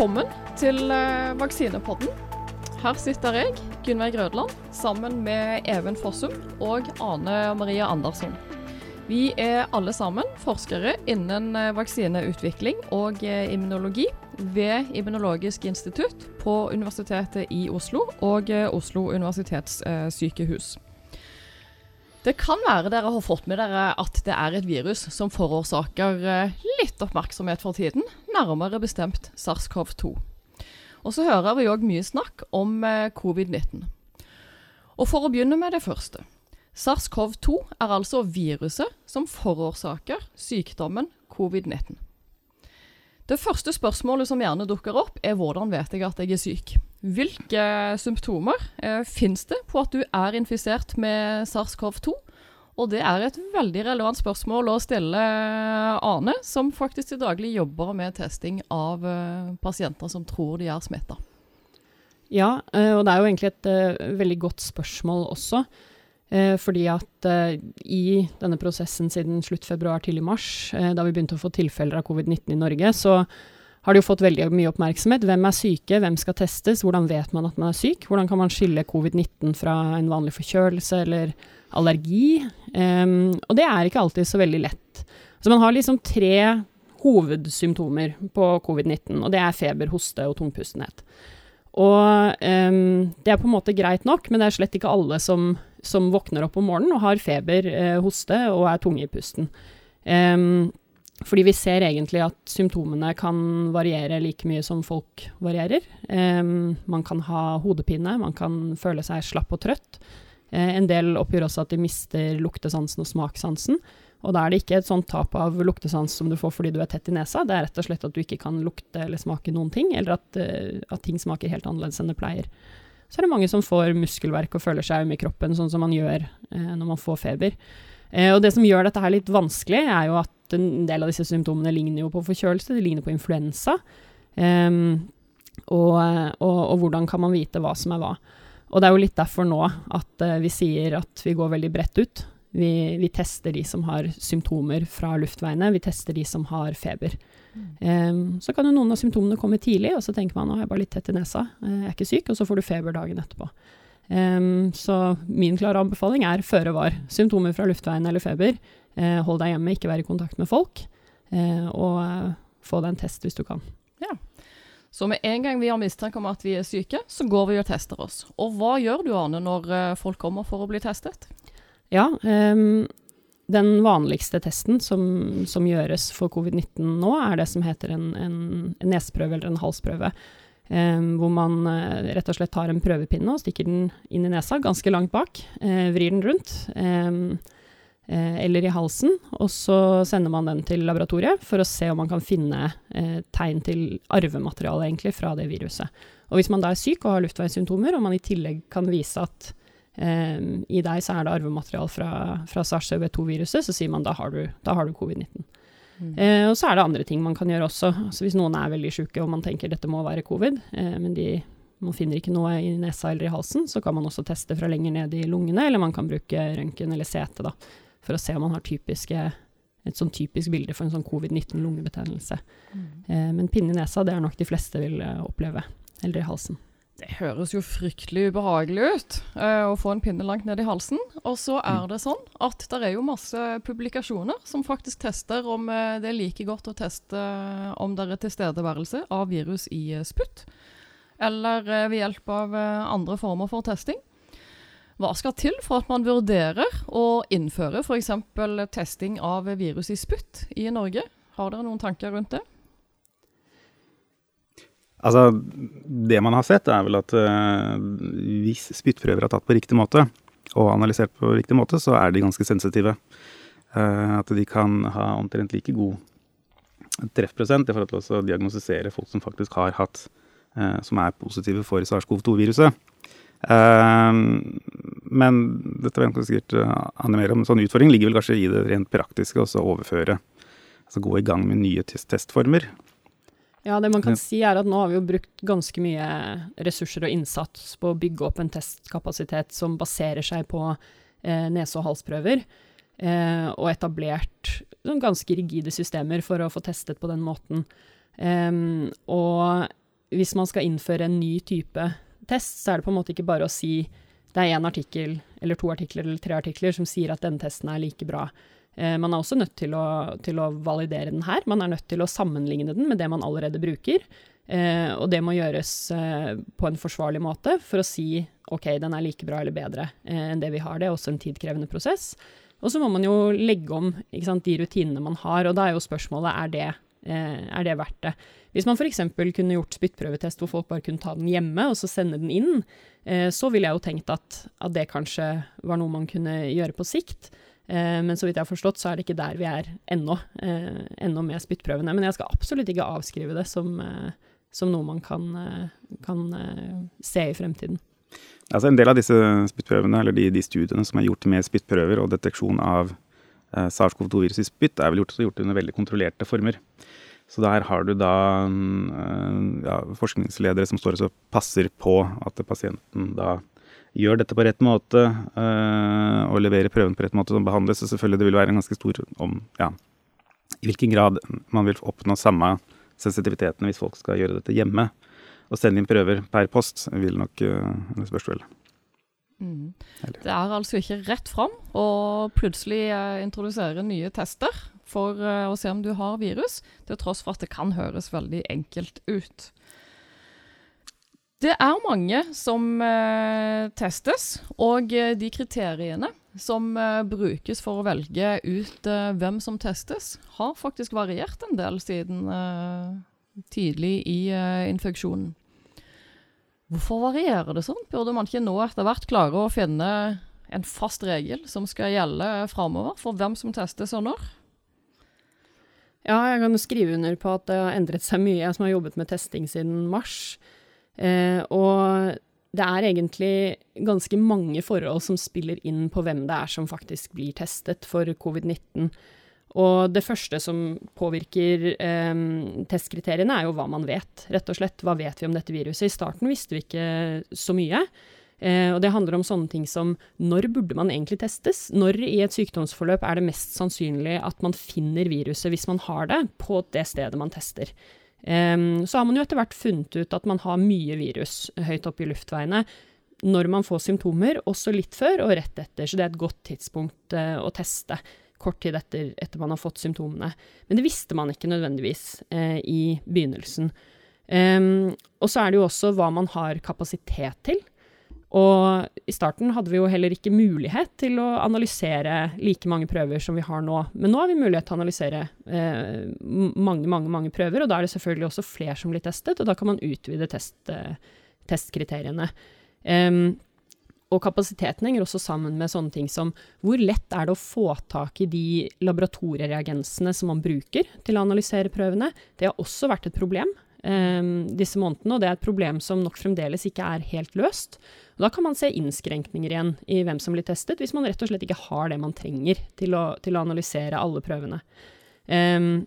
Velkommen til eh, Vaksinepodden. Her sitter jeg, Gunnveig Grødland, sammen med Even Fossum og Ane Maria Andersson. Vi er alle sammen forskere innen eh, vaksineutvikling og eh, immunologi ved Immunologisk institutt på Universitetet i Oslo og Oslo universitetssykehus. Det kan være dere har fått med dere at det er et virus som forårsaker eh, litt oppmerksomhet for tiden, nærmere bestemt SARS-CoV-2. Og så hører vi òg mye snakk om eh, covid-19. Og for å begynne med det første. SARS-CoV-2 er altså viruset som forårsaker sykdommen covid-19. Det første spørsmålet som gjerne dukker opp, er hvordan vet jeg at jeg er syk? Hvilke symptomer eh, finnes det på at du er infisert med SARS-CoV-2? Og det er et veldig relevant spørsmål å stille Ane, som faktisk til daglig jobber med testing av eh, pasienter som tror de er smitta. Ja, eh, og det er jo egentlig et eh, veldig godt spørsmål også. Uh, fordi at uh, i denne prosessen siden slutt februar til i mars, da vi begynte å få tilfeller av covid-19 i Norge, så har det jo fått veldig mye oppmerksomhet. Hvem er syke, hvem skal testes, hvordan vet man at man er syk? Hvordan kan man skille covid-19 fra en vanlig forkjølelse eller allergi? Um, og det er ikke alltid så veldig lett. Så man har liksom tre hovedsymptomer på covid-19, og det er feber, hoste og tungpustenhet. Og um, det er på en måte greit nok, men det er slett ikke alle som, som våkner opp om morgenen og har feber, uh, hoste og er tunge i pusten. Um, fordi vi ser egentlig at symptomene kan variere like mye som folk varierer. Um, man kan ha hodepine, man kan føle seg slapp og trøtt. Uh, en del oppgir også at de mister luktesansen og smakssansen. Og da er det ikke et sånt tap av luktesans som du får fordi du er tett i nesa, det er rett og slett at du ikke kan lukte eller smake noen ting, eller at, uh, at ting smaker helt annerledes enn det pleier. Så er det mange som får muskelverk og føler seg øm i kroppen, sånn som man gjør uh, når man får feber. Uh, og det som gjør dette her litt vanskelig, er jo at en del av disse symptomene ligner jo på forkjølelse, de ligner på influensa. Um, og, og, og, hvordan kan man vite hva som er hva. Og det er jo litt derfor nå at vi sier at vi går veldig bredt ut. Vi, vi, tester de som har symptomer fra luftveiene, vi tester de som har feber. Um, så kan jo noen av symptomene komme tidlig, og så tenker man at jeg er bare litt tett i nesa, eh, jeg er ikke syk, og så får du feber dagen etterpå. Um, så min klare anbefaling er føre var. Symptomer fra luftveien eller feber, uh, hold deg hjemme, ikke vær i kontakt med folk, uh, og uh, få deg en test hvis du kan. Ja. Så med en gang vi har mistanke om at vi er syke, så går vi og tester oss. Og hva gjør du, Arne, når folk kommer for å bli testet? Ja, um, den vanligste testen som, som gjøres for covid-19 nå, er det som heter en, en, en neseprøve eller en halsprøve. Hvor man uh, rett og slett tar en prøvepinne og stikker den inn i nesa, ganske langt bak. Uh, vrir den rundt. Uh, eller i halsen. Og så sender man den til laboratoriet for å se om man kan finne tegn til arvemateriale egentlig fra det viruset. Og hvis man da er syk og har luftveissymptomer, og man i tillegg kan vise at I deg så er det arvemateriale fra, fra SARS-CoV-2-viruset, så sier man da har du, du covid-19. Mm. Uh, og så er det andre ting man kan gjøre også. Altså hvis noen er veldig syke og man tenker dette må være covid, eh, men de, man finner ikke noe i nesa eller i halsen, så kan man også teste fra lenger ned i lungene, eller man kan bruke røntgen eller CT da, for å se om man har typiske, et sånn typisk bilde for en sånn covid-19-lungebetennelse. Mm. Eh, men pinne i nesa, det er nok de fleste vil oppleve. Eller i halsen. Det høres jo fryktelig ubehagelig ut uh, å få en pinne langt ned i halsen. Og så er det sånn at det er jo masse publikasjoner som faktisk tester om uh, det er like godt å teste uh, om det er tilstedeværelse av virus i spytt, eller ved hjelp av andre former for testing. Hva skal til for at man vurderer å innføre f.eks. testing av virus i spytt i Norge? Har dere noen tanker rundt det? Altså, det man har sett, er vel at uh, hvis spyttprøver er tatt på riktig måte, og analysert på riktig måte, så er de ganske sensitive. Uh, at de kan ha omtrent like god treffprosent i forhold til å diagnostisere folk som faktisk har hatt uh, Som er positive for SARS-CoV-2-viruset. men dette vet sikkert Anne mer om. En sånn utfordring ligger vel kanskje i det rent praktiske, også å overføre Altså gå i gang med nye testformer. Ja, det man kan si er at nå har vi jo brukt ganske mye ressurser og innsats på å bygge opp en testkapasitet som baserer seg på eh, nese- og halsprøver, eh, og etablert ganske rigide systemer for å få testet på den måten. Um, og hvis man skal innføre en ny type test, så er det på en måte ikke bare å si det er én artikkel eller to artikler eller tre artikler som sier at denne testen er like bra. Eh, man er også nødt til å, til å, validere den her. Man er nødt til å sammenligne den med det man allerede bruker. Eh, og det må gjøres eh, på en forsvarlig måte for å si ok, den er like bra eller bedre eh, enn det vi har. Det er også en tidkrevende prosess. Og så må man jo legge om sant, de rutinene man har, og da er jo spørsmålet er det, eh, er det verdt det. Hvis man f.eks. kunne gjort spyttprøvetest hvor folk bare kunne ta den hjemme og så sende den inn, eh, så ville jeg jo tenkt at, at, det kanskje var noe man kunne gjøre på sikt. Eh, men så vidt jeg har forstått, så er det ikke der vi er ennå, eh, ennå med spyttprøvene. Men jeg skal absolutt ikke avskrive det som, eh, som noe man kan, kan se i fremtiden. Altså En del av disse spyttprøvene, eller de, de, studiene som er gjort med spyttprøver og deteksjon av eh, SARS-CoV-2-virus i spytt, er vel gjort, gjort under veldig kontrollerte former. Så der har du da eh, ja, forskningsledere som står og passer på at pasienten da gjør dette på rett måte øh, og leverer prøven på rett måte som behandles. Så selvfølgelig det vil være en ganske stor om ja, i hvilken grad man vil oppnå samme sensitiviteten hvis folk skal gjøre dette hjemme å sende inn prøver per post vil nok uh, spørs vel. Mm. Det er altså ikke rett fram å plutselig uh, introdusere nye tester for å se om du har virus, til tross for at det kan høres veldig enkelt ut. Det er mange som uh, testes, og de kriteriene som brukes for å velge ut hvem som testes, har faktisk variert en del siden tidlig i infeksjonen. Hvorfor varierer det sånn? Burde man ikke nå etter hvert klare å finne en fast regel som skal gjelde framover, for hvem som testes og når? Ja, jeg kan skrive under på at det har endret seg mye, jeg som har jobbet med testing siden mars. Eh, og det er egentlig ganske mange forhold som spiller inn på hvem det er som faktisk blir testet for covid-19. Og det første som påvirker eh, testkriteriene, er jo hva man vet, rett og slett. Hva vet vi om dette viruset? I starten visste vi ikke så mye. Eh, og det handler om sånne ting som når burde man egentlig testes? Når i et sykdomsforløp er det mest sannsynlig at man finner viruset, hvis man har det, på det stedet man tester? Så har man jo etter hvert funnet ut at man har mye virus høyt oppe i luftveiene når man får symptomer, også litt før og rett etter. Så det er et godt tidspunkt eh, å teste kort tid etter, etter man har fått symptomene. Men det visste man ikke nødvendigvis eh, i begynnelsen. Og så er det jo også hva man har kapasitet til. Og i starten hadde vi jo heller ikke mulighet til å analysere like mange prøver som vi har nå. Men nå har vi mulighet til å analysere eh, mange, mange, mange prøver, og da er det selvfølgelig også flere som blir testet, og da kan man utvide test, eh, testkriteriene. Um, og kapasiteten henger også sammen med sånne ting som hvor lett er det å få tak i de laboratoriereagensene som man bruker til å analysere prøvene. Det har også vært et problem disse månedene, og det er et problem som nok fremdeles ikke er helt løst. Og da kan man se innskrenkninger igjen i hvem som blir testet, hvis man rett og slett ikke har det man trenger til å, til å analysere alle prøvene. Um,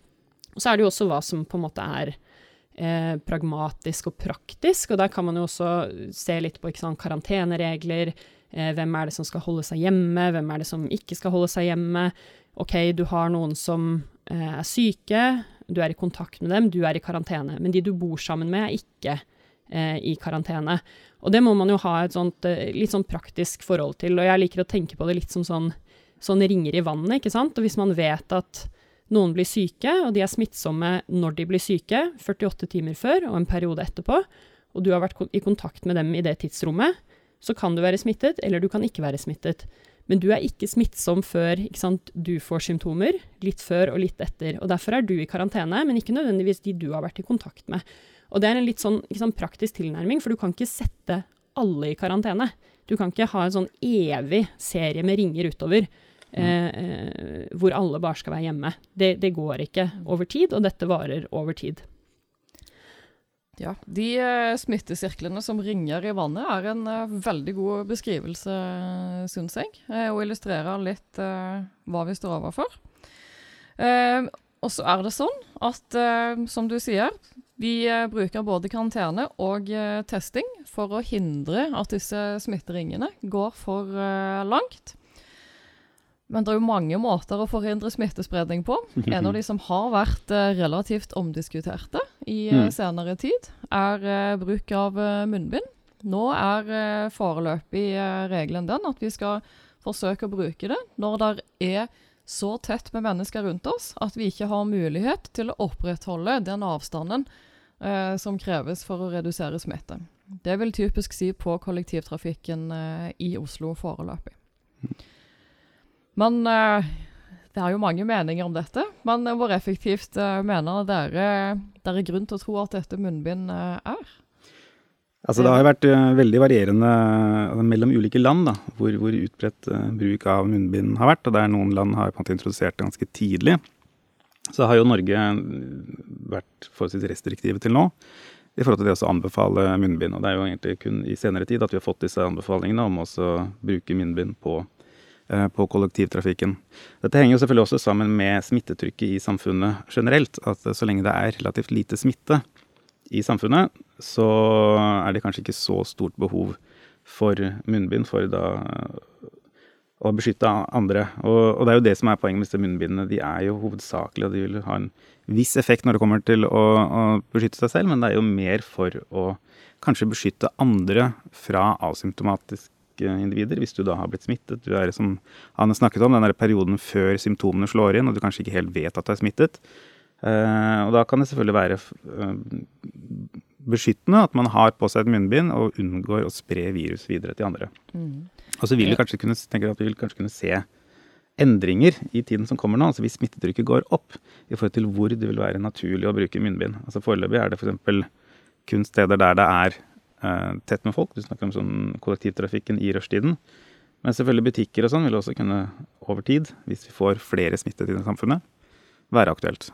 så er det jo også hva som på en måte er eh, pragmatisk og praktisk. Og der kan man jo også se litt på sant, karanteneregler. Eh, hvem er det som skal holde seg hjemme, hvem er det som ikke skal holde seg hjemme. OK, du har noen som eh, er syke, du er i kontakt med dem, du er i karantene. Men de du bor sammen med, er ikke eh, i karantene. Og det må man jo ha et sånt, eh, litt sånn praktisk forhold til. Og jeg liker å tenke på det litt som sånn, sånn ringer i vannet, ikke sant. Og hvis man vet at noen blir syke, og de er smittsomme når de blir syke, 48 timer før og en periode etterpå, og du har vært i kontakt med dem i det tidsrommet, så kan du være smittet, eller du kan ikke være smittet. Men du er ikke smittsom før ikke sant, du får symptomer, litt før og litt etter. Og Derfor er du i karantene, men ikke nødvendigvis de du har vært i kontakt med. Og Det er en litt sånn sant, praktisk tilnærming, for du kan ikke sette alle i karantene. Du kan ikke ha en sånn evig serie med ringer utover. Eh, eh, hvor alle bare skal være hjemme. Det, det, går ikke over tid, og dette varer over tid. Ja, De uh, smittesirklene som ringer i vannet, er en uh, veldig god beskrivelse, syns jeg. Uh, og illustrerer litt hva vi står overfor. og så er det sånn at, som du sier, vi bruker både karantene og testing for å hindre at disse smitteringene går for langt. Men det er jo mange måter å forhindre smittespredning på. En av de som har vært eh, relativt omdiskuterte i eh, Mm. senere tid, er eh, bruk av eh, munnbind. Nå er foreløpig regelen den at vi skal forsøke å bruke det når det er så tett med mennesker rundt oss at vi ikke har mulighet til å opprettholde den avstanden eh, som kreves for å redusere smitte. Det vil typisk si på kollektivtrafikken eh, i Oslo foreløpig. Men eh, det er jo mange meninger om dette. Men hvor effektivt eh, mener dere det er grunn til å tro at dette munnbind eh, er? Altså Det har vært eh, veldig varierende altså, mellom ulike land da, hvor, hvor utbredt uh, bruk av munnbind har vært. og Der noen land har på en måte introdusert det ganske tidlig, så har jo Norge vært forholdsvis restriktive til nå i forhold til det å anbefale munnbind. og Det er jo egentlig kun i senere tid at vi har fått disse anbefalingene om å bruke munnbind på, på kollektivtrafikken. Dette henger jo selvfølgelig også sammen med smittetrykket i samfunnet generelt. At eh, så lenge det er relativt lite smitte i samfunnet, så er det kanskje ikke så stort behov for munnbind for da å beskytte andre. Og, og det er jo det som er poenget med disse munnbindene. De er jo hovedsakelig, og de vil ha en viss effekt når det kommer til å, å beskytte seg selv, men det er jo mer for å kanskje beskytte andre fra asymptomatiske individer, hvis du da har blitt smittet. Du er som Anne snakket om, den der perioden før symptomene slår inn, og du kanskje ikke helt vet at du er smittet. Eh, og da kan det selvfølgelig være eh, beskyttende at man har på seg et munnbind og unngår å spre virus videre til andre. Og så vil vi kanskje kunne, tenker at vi vil kanskje kunne se endringer i tiden som kommer nå. altså Hvis smittetrykket går opp i forhold til hvor det vil være naturlig å bruke munnbind. Altså Foreløpig er det f.eks. kun steder der det er tett med folk. Du snakker om sånn kollektivtrafikken i rushtiden. Men selvfølgelig butikker og sånn vil også kunne over tid, hvis vi får flere smittede i samfunnet, være aktuelt.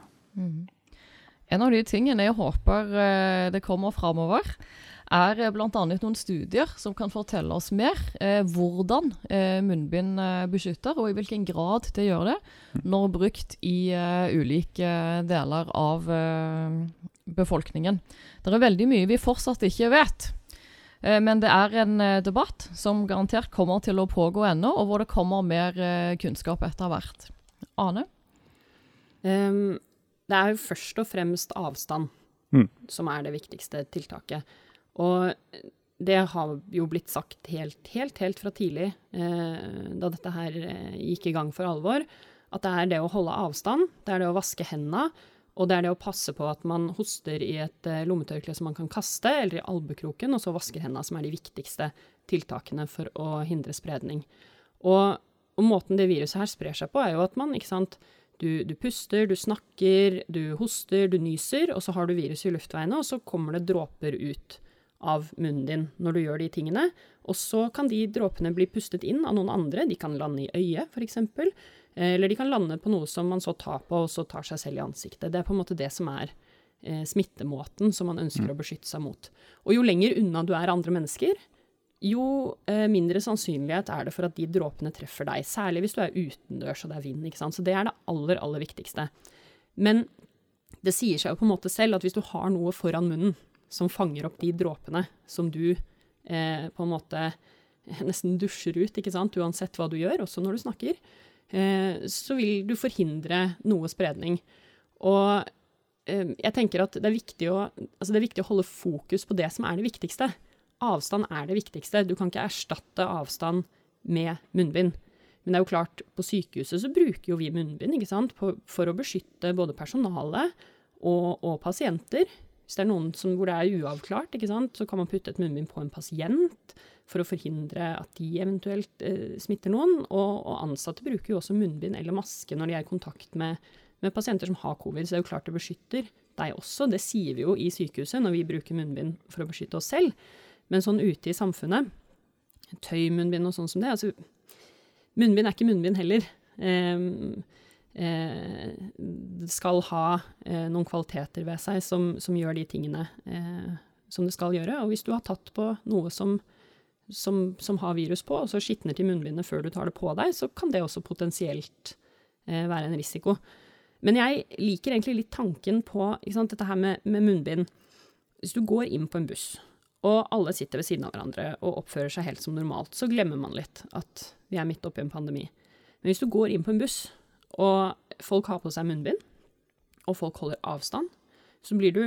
En av de tingene jeg håper eh, det kommer framover, er eh, bl.a. noen studier som kan fortelle oss mer eh, hvordan eh, munnbind eh, beskytter, og i hvilken grad det gjør det, når brukt i eh, ulike deler av eh, befolkningen. Det er veldig mye vi fortsatt ikke vet. Eh, Men det er en eh, debatt som garantert kommer til å pågå ennå, og hvor det kommer mer eh, kunnskap etter hvert. Ane? Ehm, det er jo først og fremst avstand Mm. som er det viktigste tiltaket. Og det har jo blitt sagt helt, helt, helt fra tidlig, eh, da dette her gikk i gang for alvor, at det er det å holde avstand, det er det å vaske hendene, og det er det å passe på at man hoster i et eh, lommetørkle som man kan kaste, eller i albekroken, og så vasker hendene, som er de viktigste tiltakene for å hindre spredning. Og, og måten det viruset her sprer seg på, er jo at man, ikke sant, du, du puster, du snakker, du hoster, du nyser, og så har du virus i luftveiene, og så kommer det dråper ut av munnen din når du gjør de tingene. Og så kan de dråpene bli pustet inn av noen andre. De kan lande i øyet, f.eks. Eller de kan lande på noe som man så tar på, og så tar seg selv i ansiktet. Det er på en måte det som er eh, smittemåten som man ønsker å beskytte seg mot. Og jo lenger unna du er andre mennesker, jo eh, mindre sannsynlighet er det for at de dråpene treffer deg. Særlig hvis du er utendørs og det er vind. ikke sant? Så det er det aller, aller viktigste. Men det sier seg jo på en måte selv at hvis du har noe foran munnen som fanger opp de dråpene som du eh, på en måte nesten dusjer ut, ikke sant, uansett hva du gjør, også når du snakker, eh, så vil du forhindre noe spredning. Og eh, jeg tenker at det er, viktig å, altså det er viktig å holde fokus på det som er det viktigste. Avstand er det viktigste. Du kan ikke erstatte avstand med munnbind. Men det er jo klart, på sykehuset så bruker jo vi munnbind ikke sant? For å beskytte både personalet og, og pasienter. Hvis det er noen som, hvor det er uavklart, ikke sant? så kan man putte et munnbind på en pasient for å forhindre at de eventuelt eh, smitter noen. Og, og ansatte bruker jo også munnbind eller maske når de er i kontakt med, med pasienter som har covid. Så det er jo klart det beskytter deg også. Det sier vi jo i sykehuset når vi bruker munnbind for å beskytte oss selv. Men sånn ute i samfunnet, tøymunnbind og sånn som det altså, Munnbind er ikke munnbind heller. Eh, eh, det skal ha eh, noen kvaliteter ved seg som, som gjør de tingene eh, som det skal gjøre. Og hvis du har tatt på noe som, som, som har virus på, og så skitner til munnbindet før du tar det på deg, så kan det også potensielt eh, være en risiko. Men jeg liker egentlig litt tanken på sant, dette her med, med munnbind. Hvis du går inn på en buss, og alle sitter ved siden av hverandre og oppfører seg helt som normalt, så glemmer man litt at vi er midt oppi en pandemi. Men hvis du går inn på en buss, og folk har på seg munnbind, og folk holder avstand, så blir du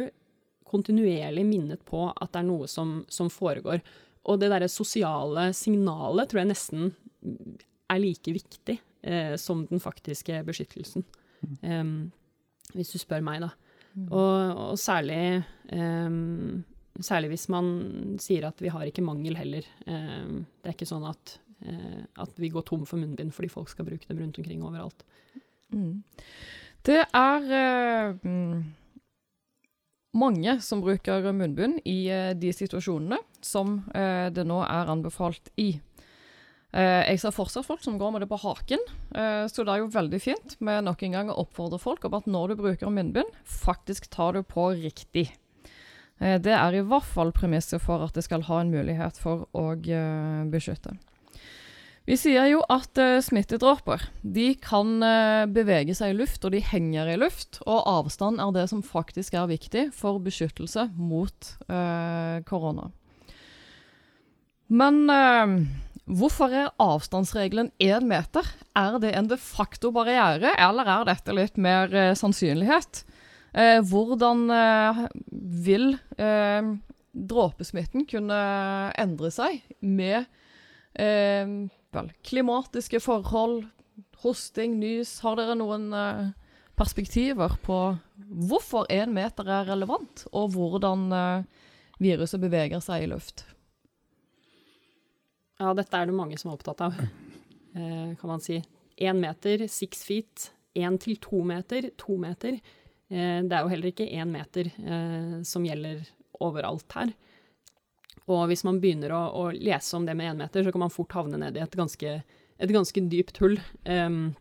kontinuerlig minnet på at det er noe som, som foregår. Og det derre sosiale signalet tror jeg nesten er like viktig eh, som den faktiske beskyttelsen. Um, hvis du spør meg, da. Mm. Og, og, særlig um, Særlig hvis man sier at vi har ikke mangel heller. Um, det er ikke sånn at, uh, at vi går tom for munnbind fordi folk skal bruke dem rundt omkring overalt. Mm. Det er uh, mange som bruker munnbind i uh, de situasjonene som det nå er anbefalt i. Eh, jeg ser fortsatt folk som går med det på haken, eh, så det er jo veldig fint med nok en gang å oppfordre folk om at når du bruker munnbind, faktisk tar du på riktig. Eh, det er i hvert fall premisset for at det skal ha en mulighet for å beskytte. Vi sier jo at uh, smittedråper de kan uh, bevege seg i luft, og de henger i luft. Og avstand er det som faktisk er viktig for beskyttelse mot uh, korona. Men Hvorfor er avstandsregelen én meter? Er det en de facto barriere, eller er dette litt mer eh, sannsynlighet? Eh, hvordan eh, vil eh, dråpesmitten kunne endre seg med eh, klimatiske forhold, hosting, nys? Har dere noen eh, perspektiver på hvorfor én meter er relevant, og hvordan viruset beveger seg i luft? Ja, dette er det mange som er opptatt av, eh, kan man si. Én meter, six feet. Én til to meter, to meter. Eh, det er jo heller ikke én meter eh, som gjelder overalt her. Og hvis man begynner å, å lese om det med én meter, så kan man fort havne ned i et ganske, et ganske dypt hull um,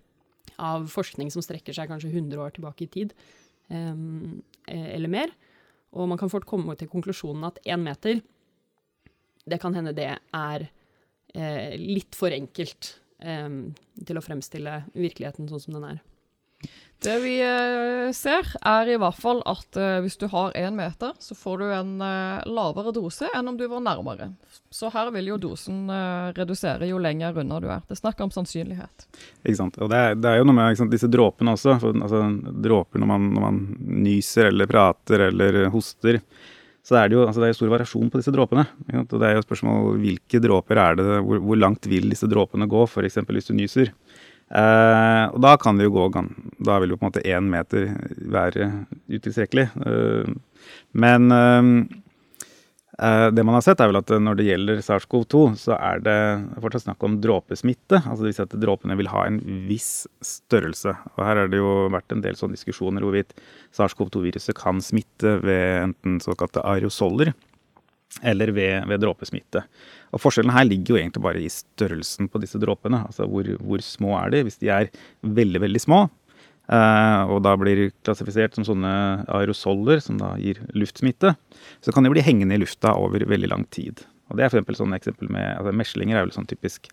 av forskning som strekker seg kanskje 100 år tilbake i tid, um, eller mer. Og man kan fort komme til konklusjonen at én meter, det kan hende det er eh, litt for enkelt eh, til å fremstille virkeligheten sånn som den er. Det vi eh, ser, er i hvert fall at eh, hvis du har én meter, så får du en eh, lavere dose enn om du var nærmere. Så her vil jo dosen redusere jo lenger unna du er. Det er snakk om sannsynlighet. Ikke sant. Og det er, det er jo noe med sant, disse dråpene også. For, altså, dråper når man, når man nyser eller prater eller hoster så er det jo altså det er stor variasjon på disse dråpene. Og det er jo spørsmål hvilke dråper er det, hvor, hvor langt vil disse dråpene gå, f.eks. hvis du nyser. Eh, og da kan det jo gå Da vil jo på en måte én meter være utilstrekkelig. Eh, men Eh, det man har sett, er vel at når det gjelder SARS-CoV-2, så er det fortsatt snakk om dråpesmitte. Altså det vil si at dråpene vil ha en viss størrelse. Og her har det jo vært en del sånne diskusjoner hvorvidt SARS-CoV-2-viruset kan smitte ved enten såkalte aerosoller eller ved, ved, dråpesmitte. Og Forskjellen her ligger jo egentlig bare i størrelsen på disse dråpene. Altså hvor, hvor små er de? Hvis de er veldig, veldig små, Uh, og da blir klassifisert som sånne aerosoller, som da gir luftsmitte, så kan de bli hengende i lufta over veldig lang tid. Og det er f.eks. sånne eksempel med altså Meslinger er vel sånn typisk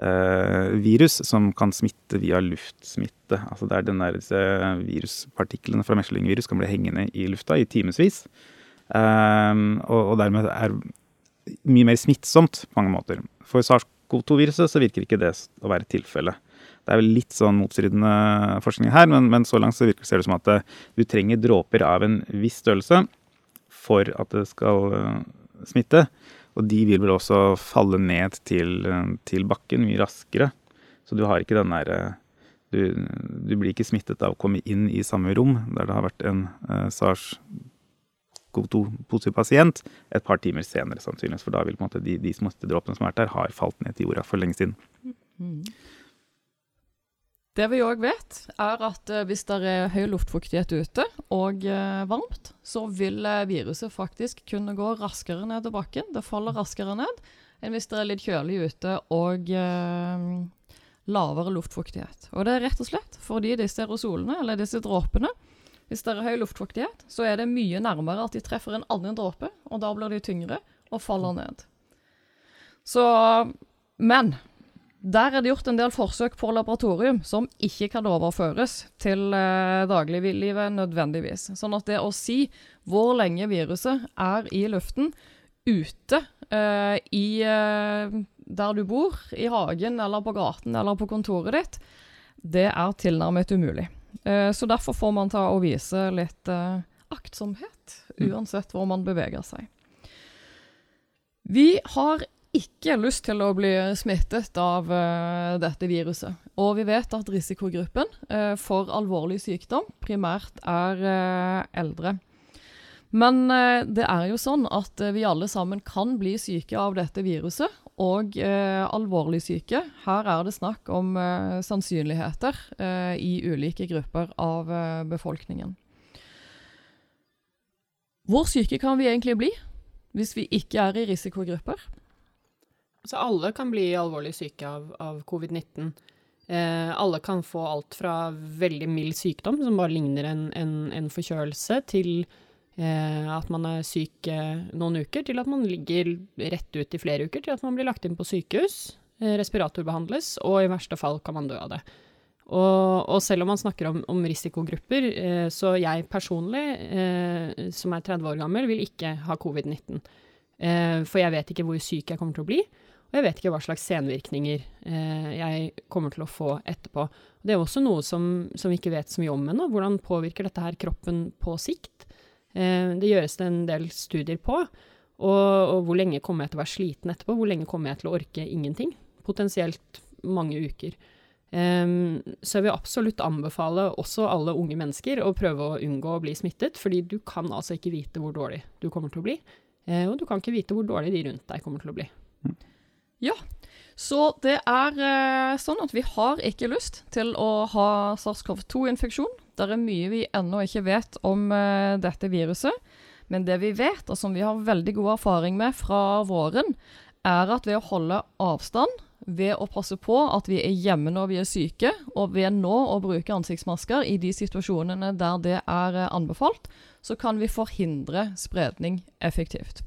uh, virus som kan smitte via luftsmitte. Altså det er den der, disse viruspartiklene fra meslingvirus kan bli hengende i lufta i timevis. Ehm, og, og dermed er mye mer smittsomt på mange måter. For SARS-CoV-2-viruset så virker ikke det å være tilfellet. Det er vel litt sånn motstridende forskning her, men, men så langt så virker, det som at eh, du trenger dråper av en viss størrelse for at det skal eh, smitte. Og de vil vel også falle ned til, eh, til bakken mye raskere. Så du har ikke den derre du, du, blir ikke smittet av å komme inn i samme rom der det har vært en eh, SARS-CoV-2 narkotikapasient et par timer senere, sannsynligvis. For da vil på en måte de, de smittedråpene som har vært der, har falt ned til jorda for lenge siden. Mm. Det vi òg vet, er at eh, hvis det er høy luftfuktighet ute og eh, varmt, så vil eh, viruset faktisk kunne gå raskere ned til bakken. Det faller raskere ned enn hvis det er litt kjølig ute og lavere luftfuktighet. Og det er rett og slett fordi disse aerosolene, eller disse dråpene, hvis det er høy luftfuktighet, så er det mye nærmere at de treffer en annen dråpe, og da blir de tyngre og faller ned. Så Men der er det gjort en del forsøk på laboratorium som ikke kan overføres til eh, dagliglivet nødvendigvis. Sånn at det å si hvor lenge viruset er i luften ute eh, i eh, der du bor, i hagen eller på gaten eller på kontoret ditt, det er tilnærmet umulig. Eh, så derfor får man ta og vise litt eh, aktsomhet, Mm. uansett hvor man beveger seg. Vi har ikke lyst til å bli smittet av uh, dette viruset. Og vi vet at risikogruppen uh, for alvorlig sykdom primært er uh, eldre. Men det er jo sånn at vi alle sammen kan bli syke av dette viruset, og eh, alvorlig syke. Her er det snakk om eh, sannsynligheter eh, i ulike grupper av eh, befolkningen. Hvor syke kan vi egentlig bli hvis vi ikke er i risikogrupper? Så alle kan bli alvorlig syke av, av covid-19. Eh, alle kan få alt fra veldig mild sykdom, som bare ligner en, en, en forkjølelse, til at man er syk eh, noen uker, til at man ligger rett ut i flere uker, til at man blir lagt inn på sykehus, eh, respiratorbehandles, og i verste fall kan man dø av det. Og, og selv om man snakker om, om risikogrupper, eh, så jeg personlig, eh, som er 30 år gammel, vil ikke ha covid-19. Eh, for jeg vet ikke hvor syk jeg kommer til å bli. Og jeg vet ikke hva slags senvirkninger eh, jeg kommer til å få etterpå. Det er også noe som, som vi ikke vet så mye om ennå. Hvordan påvirker dette her kroppen på sikt? Eh, det gjøres det en del studier på. Og, og hvor lenge kommer jeg til å være sliten etterpå? Hvor lenge kommer jeg til å orke ingenting? Potensielt mange uker. Um, så jeg vil absolutt anbefale også alle unge mennesker å prøve å unngå å bli smittet, fordi du kan altså ikke vite hvor dårlig du kommer til å bli. Eh, og du kan ikke vite hvor dårlig de rundt deg kommer til å bli. Så det er eh, sånn at vi har ikke lyst til å ha SARS-CoV-2-infeksjon. Det er mye vi ennå ikke vet om eh, dette viruset. Men det vi vet, og som vi har veldig god erfaring med fra våren, er at ved å holde avstand, ved å passe på at vi er hjemme når vi er syke, og ved nå å bruke ansiktsmasker i de situasjonene der det er eh, anbefalt, så kan vi forhindre spredning effektivt.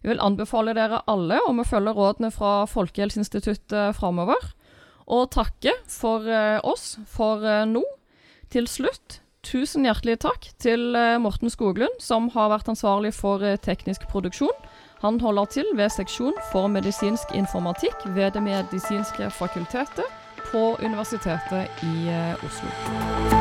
Jeg vil anbefale dere alle om å følge rådene fra Folkehelseinstituttet framover, og takke for eh, oss for eh, nå. Til slutt, tusen hjertelig takk til eh, Morten Skoglund, som har vært ansvarlig for teknisk produksjon. Han holder til ved seksjon for medisinsk informatikk ved Det medisinske fakultetet på Universitetet i Oslo.